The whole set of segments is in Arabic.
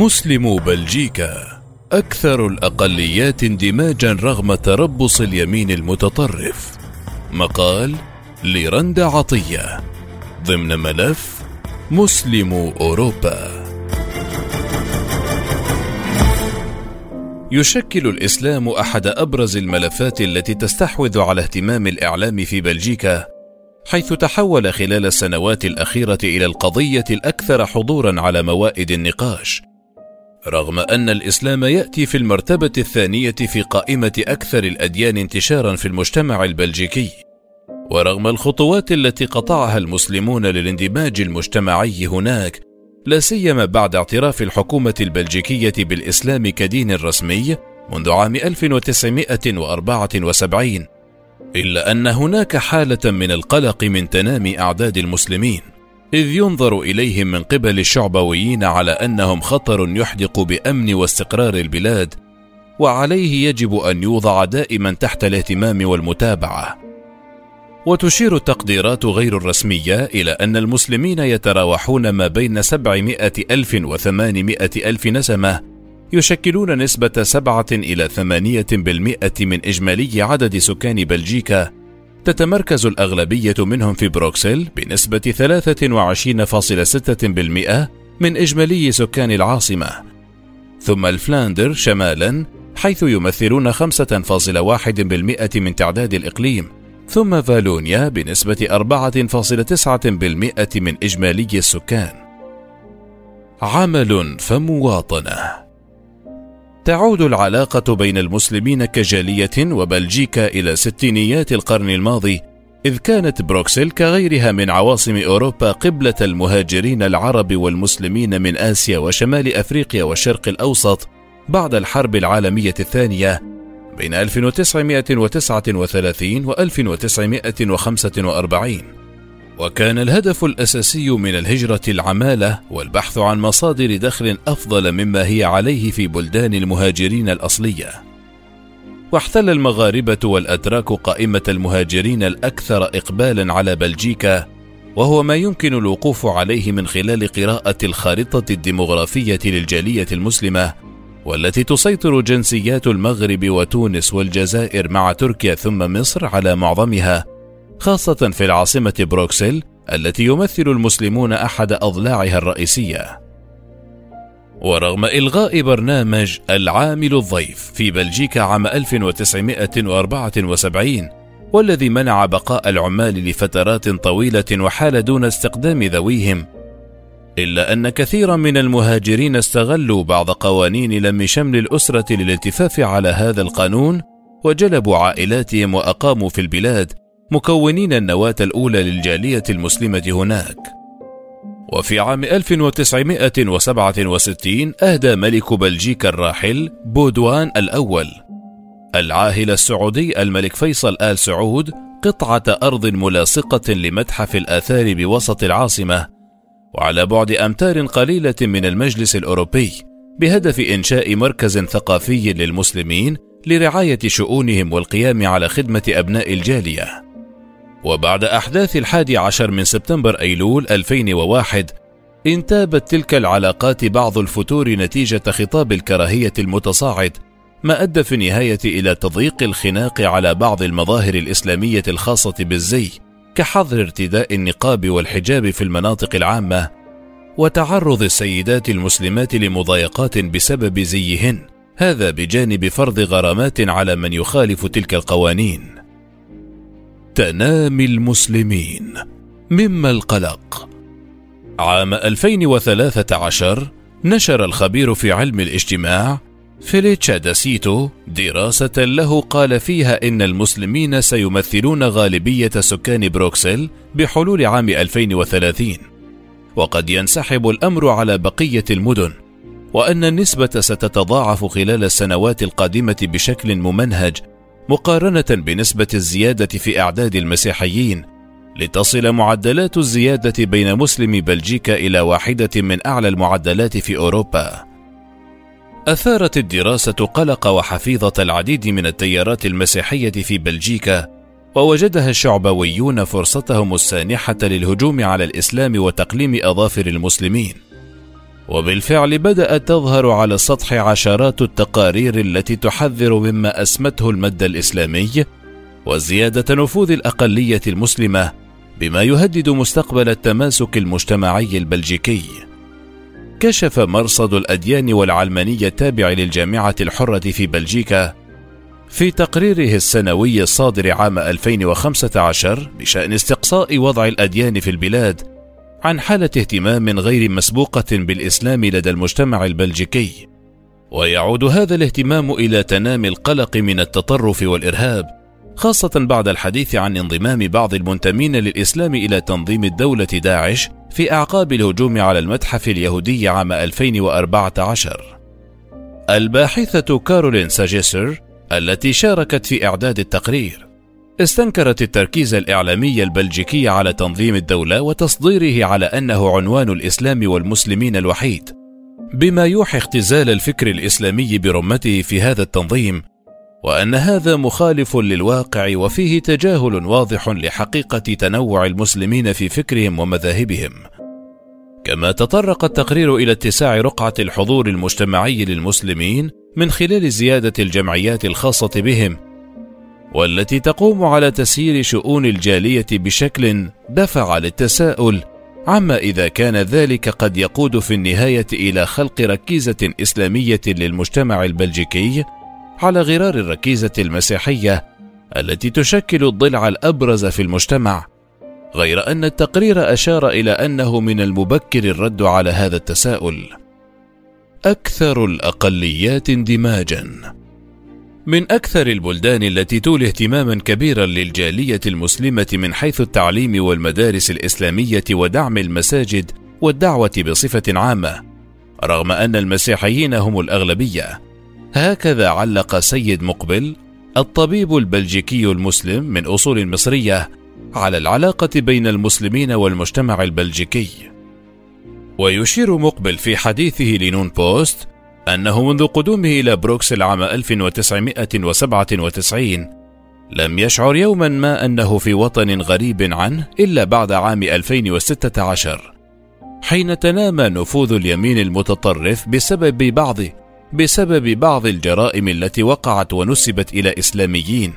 مسلمو بلجيكا. أكثر الأقليات اندماجا رغم تربص اليمين المتطرف. مقال لرند عطية. ضمن ملف مسلم أوروبا. يشكل الإسلام أحد أبرز الملفات التي تستحوذ على اهتمام الإعلام في بلجيكا حيث تحول خلال السنوات الأخيرة إلى القضية الأكثر حضورا على موائد النقاش. رغم أن الإسلام يأتي في المرتبة الثانية في قائمة أكثر الأديان انتشارا في المجتمع البلجيكي ورغم الخطوات التي قطعها المسلمون للاندماج المجتمعي هناك لا سيما بعد اعتراف الحكومة البلجيكية بالإسلام كدين رسمي منذ عام 1974 إلا أن هناك حالة من القلق من تنامي أعداد المسلمين. إذ ينظر إليهم من قبل الشعبويين على أنهم خطر يحدق بأمن واستقرار البلاد وعليه يجب أن يوضع دائما تحت الاهتمام والمتابعة. وتشير التقديرات غير الرسمية إلى أن المسلمين يتراوحون ما بين 700 ألف و 800 ألف نسمة يشكلون نسبة 7 إلى 8 بالمئة من إجمالي عدد سكان بلجيكا تتمركز الأغلبية منهم في بروكسل بنسبة 23.6% من إجمالي سكان العاصمة. ثم الفلاندر شمالا حيث يمثلون 5.1% من تعداد الإقليم. ثم فالونيا بنسبة 4.9% من إجمالي السكان. عمل فمواطنة. تعود العلاقة بين المسلمين كجالية وبلجيكا إلى ستينيات القرن الماضي، إذ كانت بروكسل كغيرها من عواصم أوروبا قبلة المهاجرين العرب والمسلمين من آسيا وشمال أفريقيا والشرق الأوسط بعد الحرب العالمية الثانية بين 1939 و 1945 وكان الهدف الأساسي من الهجرة العمالة والبحث عن مصادر دخل أفضل مما هي عليه في بلدان المهاجرين الأصلية. واحتل المغاربة والأتراك قائمة المهاجرين الأكثر إقبالا على بلجيكا وهو ما يمكن الوقوف عليه من خلال قراءة الخارطة الديمغرافية للجالية المسلمة والتي تسيطر جنسيات المغرب وتونس والجزائر مع تركيا ثم مصر على معظمها. خاصة في العاصمة بروكسل التي يمثل المسلمون أحد أضلاعها الرئيسية. ورغم إلغاء برنامج العامل الضيف في بلجيكا عام 1974 والذي منع بقاء العمال لفترات طويلة وحال دون استقدام ذويهم إلا أن كثيرا من المهاجرين استغلوا بعض قوانين لم شمل الأسرة للالتفاف على هذا القانون وجلبوا عائلاتهم وأقاموا في البلاد مكونين النواة الأولى للجالية المسلمة هناك. وفي عام 1967 أهدى ملك بلجيكا الراحل بودوان الأول العاهل السعودي الملك فيصل آل سعود قطعة أرض ملاصقة لمتحف الآثار بوسط العاصمة وعلى بعد أمتار قليلة من المجلس الأوروبي بهدف إنشاء مركز ثقافي للمسلمين لرعاية شؤونهم والقيام على خدمة أبناء الجالية. وبعد أحداث الحادي عشر من سبتمبر أيلول 2001 انتابت تلك العلاقات بعض الفتور نتيجة خطاب الكراهية المتصاعد ما أدى في النهاية إلى تضييق الخناق على بعض المظاهر الإسلامية الخاصة بالزي كحظر ارتداء النقاب والحجاب في المناطق العامة وتعرض السيدات المسلمات لمضايقات بسبب زيهن هذا بجانب فرض غرامات على من يخالف تلك القوانين. تنامي المسلمين مما القلق عام 2013 نشر الخبير في علم الاجتماع فيليتشا داسيتو دراسة له قال فيها إن المسلمين سيمثلون غالبية سكان بروكسل بحلول عام 2030 وقد ينسحب الأمر على بقية المدن وأن النسبة ستتضاعف خلال السنوات القادمة بشكل ممنهج مقارنة بنسبة الزيادة في أعداد المسيحيين لتصل معدلات الزيادة بين مسلمي بلجيكا إلى واحدة من أعلى المعدلات في أوروبا أثارت الدراسة قلق وحفيظة العديد من التيارات المسيحية في بلجيكا، ووجدها الشعبويون فرصتهم السانحة للهجوم على الإسلام وتقليم أظافر المسلمين. وبالفعل بدأت تظهر على السطح عشرات التقارير التي تحذر مما أسمته المد الإسلامي وزيادة نفوذ الأقلية المسلمة بما يهدد مستقبل التماسك المجتمعي البلجيكي. كشف مرصد الأديان والعلمانية التابع للجامعة الحرة في بلجيكا في تقريره السنوي الصادر عام 2015 بشأن استقصاء وضع الأديان في البلاد عن حالة اهتمام غير مسبوقة بالإسلام لدى المجتمع البلجيكي. ويعود هذا الاهتمام إلى تنامي القلق من التطرف والإرهاب خاصة بعد الحديث عن انضمام بعض المنتمين للإسلام إلى تنظيم الدولة داعش في أعقاب الهجوم على المتحف اليهودي عام 2014 الباحثة كارولين ساجيسر التي شاركت في إعداد التقرير استنكرت التركيز الإعلامي البلجيكي على تنظيم الدولة وتصديره على أنه عنوان الإسلام والمسلمين الوحيد. بما يوحي اختزال الفكر الإسلامي برمته في هذا التنظيم وأن هذا مخالف للواقع وفيه تجاهل واضح لحقيقة تنوع المسلمين في فكرهم ومذاهبهم. كما تطرق التقرير إلى اتساع رقعة الحضور المجتمعي للمسلمين من خلال زيادة الجمعيات الخاصة بهم والتي تقوم على تسيير شؤون الجالية بشكل دفع للتساؤل عما إذا كان ذلك قد يقود في النهاية إلى خلق ركيزة إسلامية للمجتمع البلجيكي على غرار الركيزة المسيحية التي تشكل الضلع الأبرز في المجتمع غير أن التقرير أشار إلى أنه من المبكر الرد على هذا التساؤل. أكثر الأقليات اندماجا. من أكثر البلدان التي تولي اهتماما كبيرا للجالية المسلمة من حيث التعليم والمدارس الإسلامية ودعم المساجد والدعوة بصفة عامة رغم أن المسيحيين هم الأغلبية. هكذا علق سيد مقبل الطبيب البلجيكي المسلم من أصول مصرية على العلاقة بين المسلمين والمجتمع البلجيكي. ويشير مقبل في حديثه لنون بوست أنه منذ قدومه إلى بروكسل عام 1997 لم يشعر يوما ما أنه في وطن غريب عنه إلا بعد عام 2016 حين تنامى نفوذ اليمين المتطرف بسبب بعض بسبب بعض الجرائم التي وقعت ونسبت إلى إسلاميين.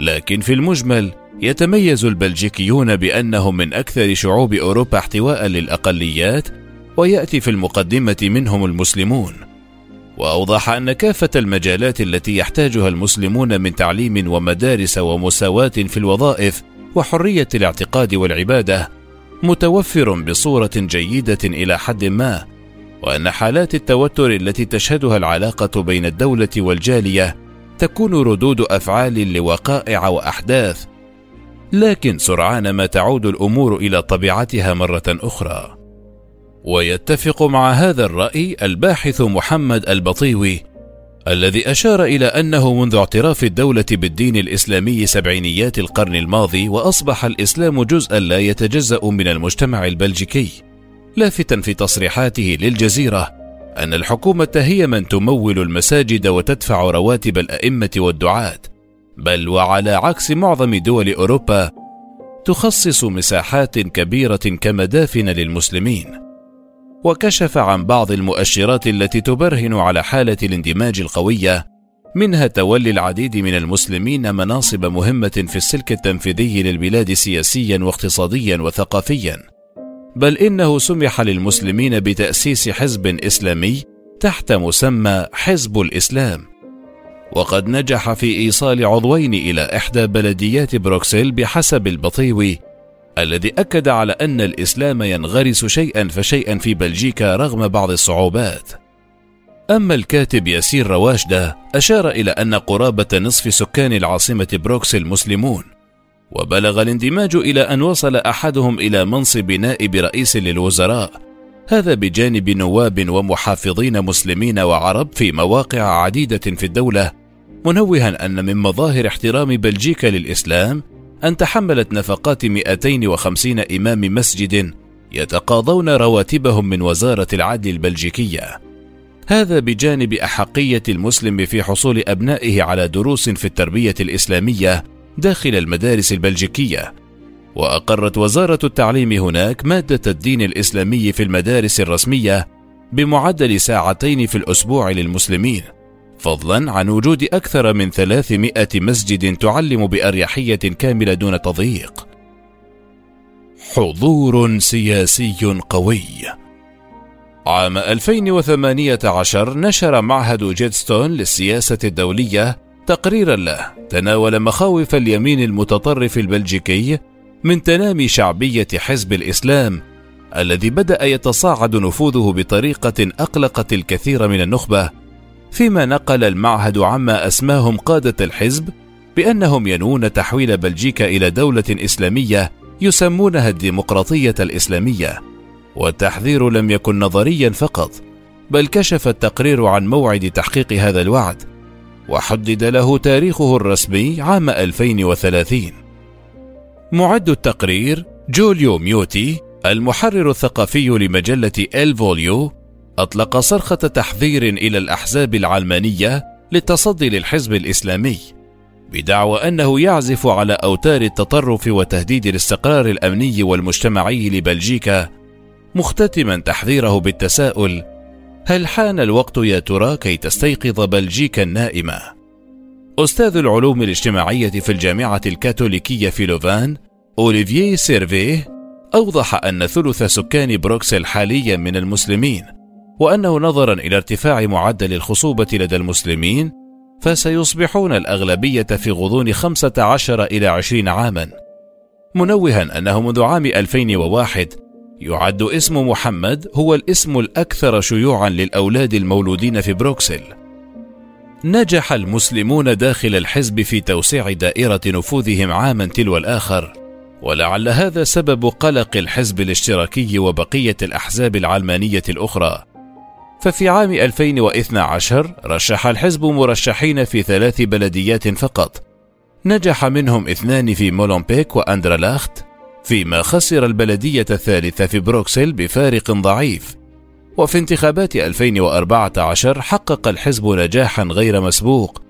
لكن في المجمل يتميز البلجيكيون بأنهم من أكثر شعوب أوروبا احتواء للأقليات ويأتي في المقدمة منهم المسلمون. وأوضح أن كافة المجالات التي يحتاجها المسلمون من تعليم ومدارس ومساواة في الوظائف وحرية الاعتقاد والعبادة متوفر بصورة جيدة إلى حد ما وأن حالات التوتر التي تشهدها العلاقة بين الدولة والجالية تكون ردود أفعال لوقائع وأحداث لكن سرعان ما تعود الأمور إلى طبيعتها مرة أخرى. ويتفق مع هذا الرأي الباحث محمد البطيوي الذي أشار إلى أنه منذ اعتراف الدولة بالدين الإسلامي سبعينيات القرن الماضي وأصبح الإسلام جزءا لا يتجزأ من المجتمع البلجيكي. لافتا في تصريحاته للجزيرة أن الحكومة هي من تمول المساجد وتدفع رواتب الأئمة والدعاة بل وعلى عكس معظم دول أوروبا تخصص مساحات كبيرة كمدافن للمسلمين. وكشف عن بعض المؤشرات التي تبرهن على حالة الاندماج القوية منها تولي العديد من المسلمين مناصب مهمة في السلك التنفيذي للبلاد سياسيا واقتصاديا وثقافيا. بل إنه سمح للمسلمين بتأسيس حزب إسلامي تحت مسمى حزب الإسلام. وقد نجح في إيصال عضوين إلى إحدى بلديات بروكسل بحسب البطيوي الذي أكد على أن الإسلام ينغرس شيئا فشيئا في بلجيكا رغم بعض الصعوبات. أما الكاتب ياسر رواشدة أشار إلى أن قرابة نصف سكان العاصمة بروكسل مسلمون، وبلغ الاندماج إلى أن وصل أحدهم إلى منصب نائب رئيس للوزراء، هذا بجانب نواب ومحافظين مسلمين وعرب في مواقع عديدة في الدولة، منوها أن من مظاهر احترام بلجيكا للإسلام أن تحملت نفقات 250 إمام مسجد يتقاضون رواتبهم من وزارة العدل البلجيكية. هذا بجانب أحقية المسلم في حصول أبنائه على دروس في التربية الإسلامية داخل المدارس البلجيكية وأقرت وزارة التعليم هناك مادة الدين الإسلامي في المدارس الرسمية بمعدل ساعتين في الأسبوع للمسلمين فضلا عن وجود أكثر من 300 مسجد تعلم بأريحية كاملة دون تضييق. حضور سياسي قوي. عام 2018 نشر معهد جيدستون للسياسة الدولية تقريرا له تناول مخاوف اليمين المتطرف البلجيكي من تنامي شعبية حزب الإسلام الذي بدأ يتصاعد نفوذه بطريقة أقلقت الكثير من النخبة فيما نقل المعهد عما أسماهم قادة الحزب بأنهم ينوون تحويل بلجيكا إلى دولة إسلامية يسمونها الديمقراطية الإسلامية. والتحذير لم يكن نظريا فقط بل كشف التقرير عن موعد تحقيق هذا الوعد وحدد له تاريخه الرسمي عام 2030 معد التقرير جوليو ميوتي المحرر الثقافي لمجلة إلفوليو أطلق صرخة تحذير إلى الأحزاب العلمانية للتصدي للحزب الإسلامي بدعوى أنه يعزف على أوتار التطرف وتهديد الاستقرار الأمني والمجتمعي لبلجيكا مختتما تحذيره بالتساؤل هل حان الوقت يا ترى كي تستيقظ بلجيكا النائمة؟ أستاذ العلوم الاجتماعية في الجامعة الكاثوليكية في لوفان أوليفييه سيرفيه أوضح أن ثلث سكان بروكسل حاليا من المسلمين وأنه نظرا إلى ارتفاع معدل الخصوبة لدى المسلمين فسيصبحون الأغلبية في غضون 15 إلى 20 عاما. منوها أنه منذ عام 2001 يعد اسم محمد هو الاسم الأكثر شيوعا للأولاد المولودين في بروكسل. نجح المسلمون داخل الحزب في توسيع دائرة نفوذهم عاما تلو الآخر ولعل هذا سبب قلق الحزب الاشتراكي وبقية الأحزاب العلمانية الأخرى. ففي عام 2012 رشح الحزب مرشحين في ثلاث بلديات فقط. نجح منهم اثنان في مولنبيك وأندرلخت فيما خسر البلدية الثالثة في بروكسل بفارق ضعيف. وفي انتخابات 2014 حقق الحزب نجاحا غير مسبوق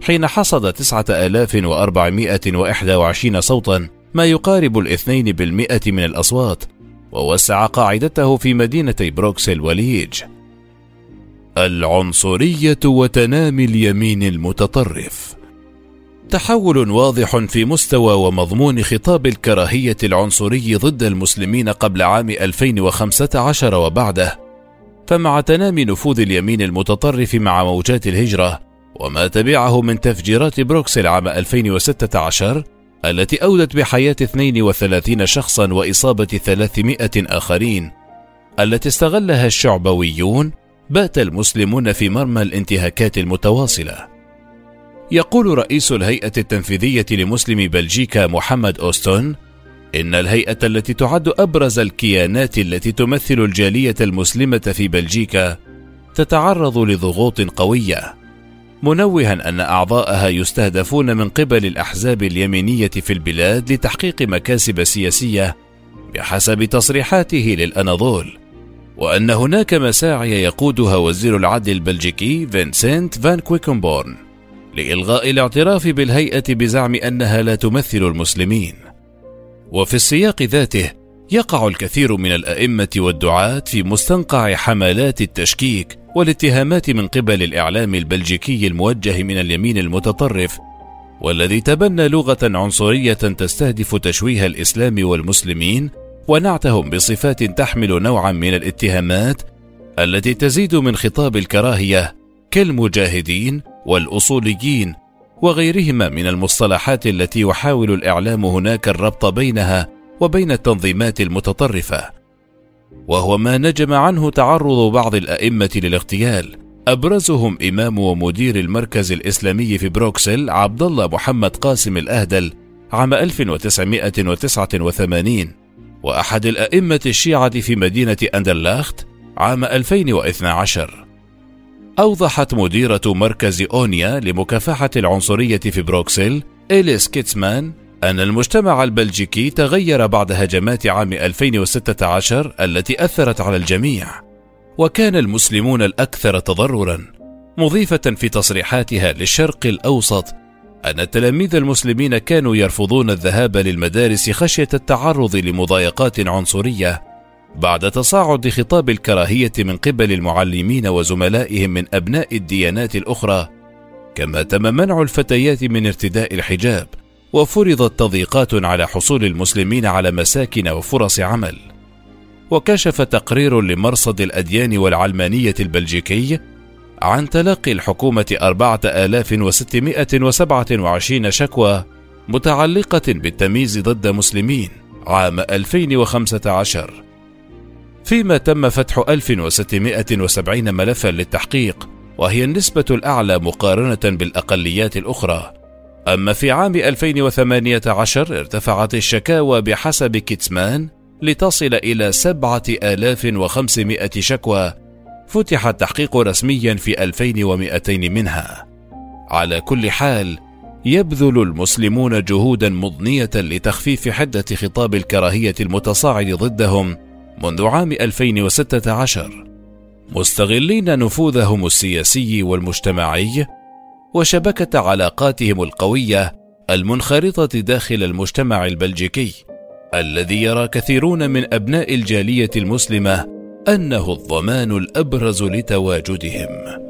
حين حصد 9421 صوتا ما يقارب الاثنين بالمئة من الأصوات ووسع قاعدته في مدينتي بروكسل ولييج. العنصرية وتنامي اليمين المتطرف. تحول واضح في مستوى ومضمون خطاب الكراهية العنصري ضد المسلمين قبل عام 2015 وبعده. فمع تنامي نفوذ اليمين المتطرف مع موجات الهجرة وما تبعه من تفجيرات بروكسل عام 2016 التي أودت بحياة 32 شخصا وإصابة 300 آخرين التي استغلها الشعبويون بات المسلمون في مرمى الانتهاكات المتواصلة. يقول رئيس الهيئة التنفيذية لمسلمي بلجيكا محمد أوستون إن الهيئة التي تعد أبرز الكيانات التي تمثل الجالية المسلمة في بلجيكا تتعرض لضغوط قوية منوها أن أعضاءها يستهدفون من قبل الأحزاب اليمينية في البلاد لتحقيق مكاسب سياسية بحسب تصريحاته للأناضول. وأن هناك مساعي يقودها وزير العدل البلجيكي فينسنت فان كويكنبورن لإلغاء الاعتراف بالهيئة بزعم أنها لا تمثل المسلمين. وفي السياق ذاته يقع الكثير من الأئمة والدعاة في مستنقع حملات التشكيك والاتهامات من قبل الإعلام البلجيكي الموجه من اليمين المتطرف والذي تبنى لغة عنصرية تستهدف تشويه الإسلام والمسلمين ونعتهم بصفات تحمل نوعا من الاتهامات التي تزيد من خطاب الكراهية كالمجاهدين والأصوليين وغيرهما من المصطلحات التي يحاول الإعلام هناك الربط بينها وبين التنظيمات المتطرفة. وهو ما نجم عنه تعرض بعض الأئمة للاغتيال. أبرزهم إمام ومدير المركز الإسلامي في بروكسل عبد الله محمد قاسم الأهدل عام 1989 وأحد الأئمة الشيعة في مدينة أندرلاخت عام 2012 أوضحت مديرة مركز أونيا لمكافحة العنصرية في بروكسل إليس كيتسمان أن المجتمع البلجيكي تغير بعد هجمات عام 2016 التي أثرت على الجميع. وكان المسلمون الأكثر تضررا مضيفة في تصريحاتها للشرق الأوسط أن التلاميذ المسلمين كانوا يرفضون الذهاب للمدارس خشية التعرض لمضايقات عنصرية بعد تصاعد خطاب الكراهية من قبل المعلمين وزملائهم من أبناء الديانات الأخرى كما تم منع الفتيات من ارتداء الحجاب وفرضت تضييقات على حصول المسلمين على مساكن وفرص عمل. وكشف تقرير لمرصد الأديان والعلمانية البلجيكي عن تلقي الحكومة 4627 شكوى متعلقة بالتمييز ضد مسلمين عام 2015 فيما تم فتح 1670 ملفا للتحقيق وهي النسبة الأعلى مقارنة بالأقليات الأخرى. أما في عام 2018 ارتفعت الشكاوى بحسب كيتسمان لتصل إلى 7500 شكوى فتح التحقيق رسميا في 2200 منها. على كل حال يبذل المسلمون جهودا مضنية لتخفيف حدة خطاب الكراهية المتصاعد ضدهم منذ عام 2016 مستغلين نفوذهم السياسي والمجتمعي وشبكة علاقاتهم القوية المنخرطة داخل المجتمع البلجيكي الذي يرى كثيرون من أبناء الجالية المسلمة أنه الضمان الأبرز لتواجدهم.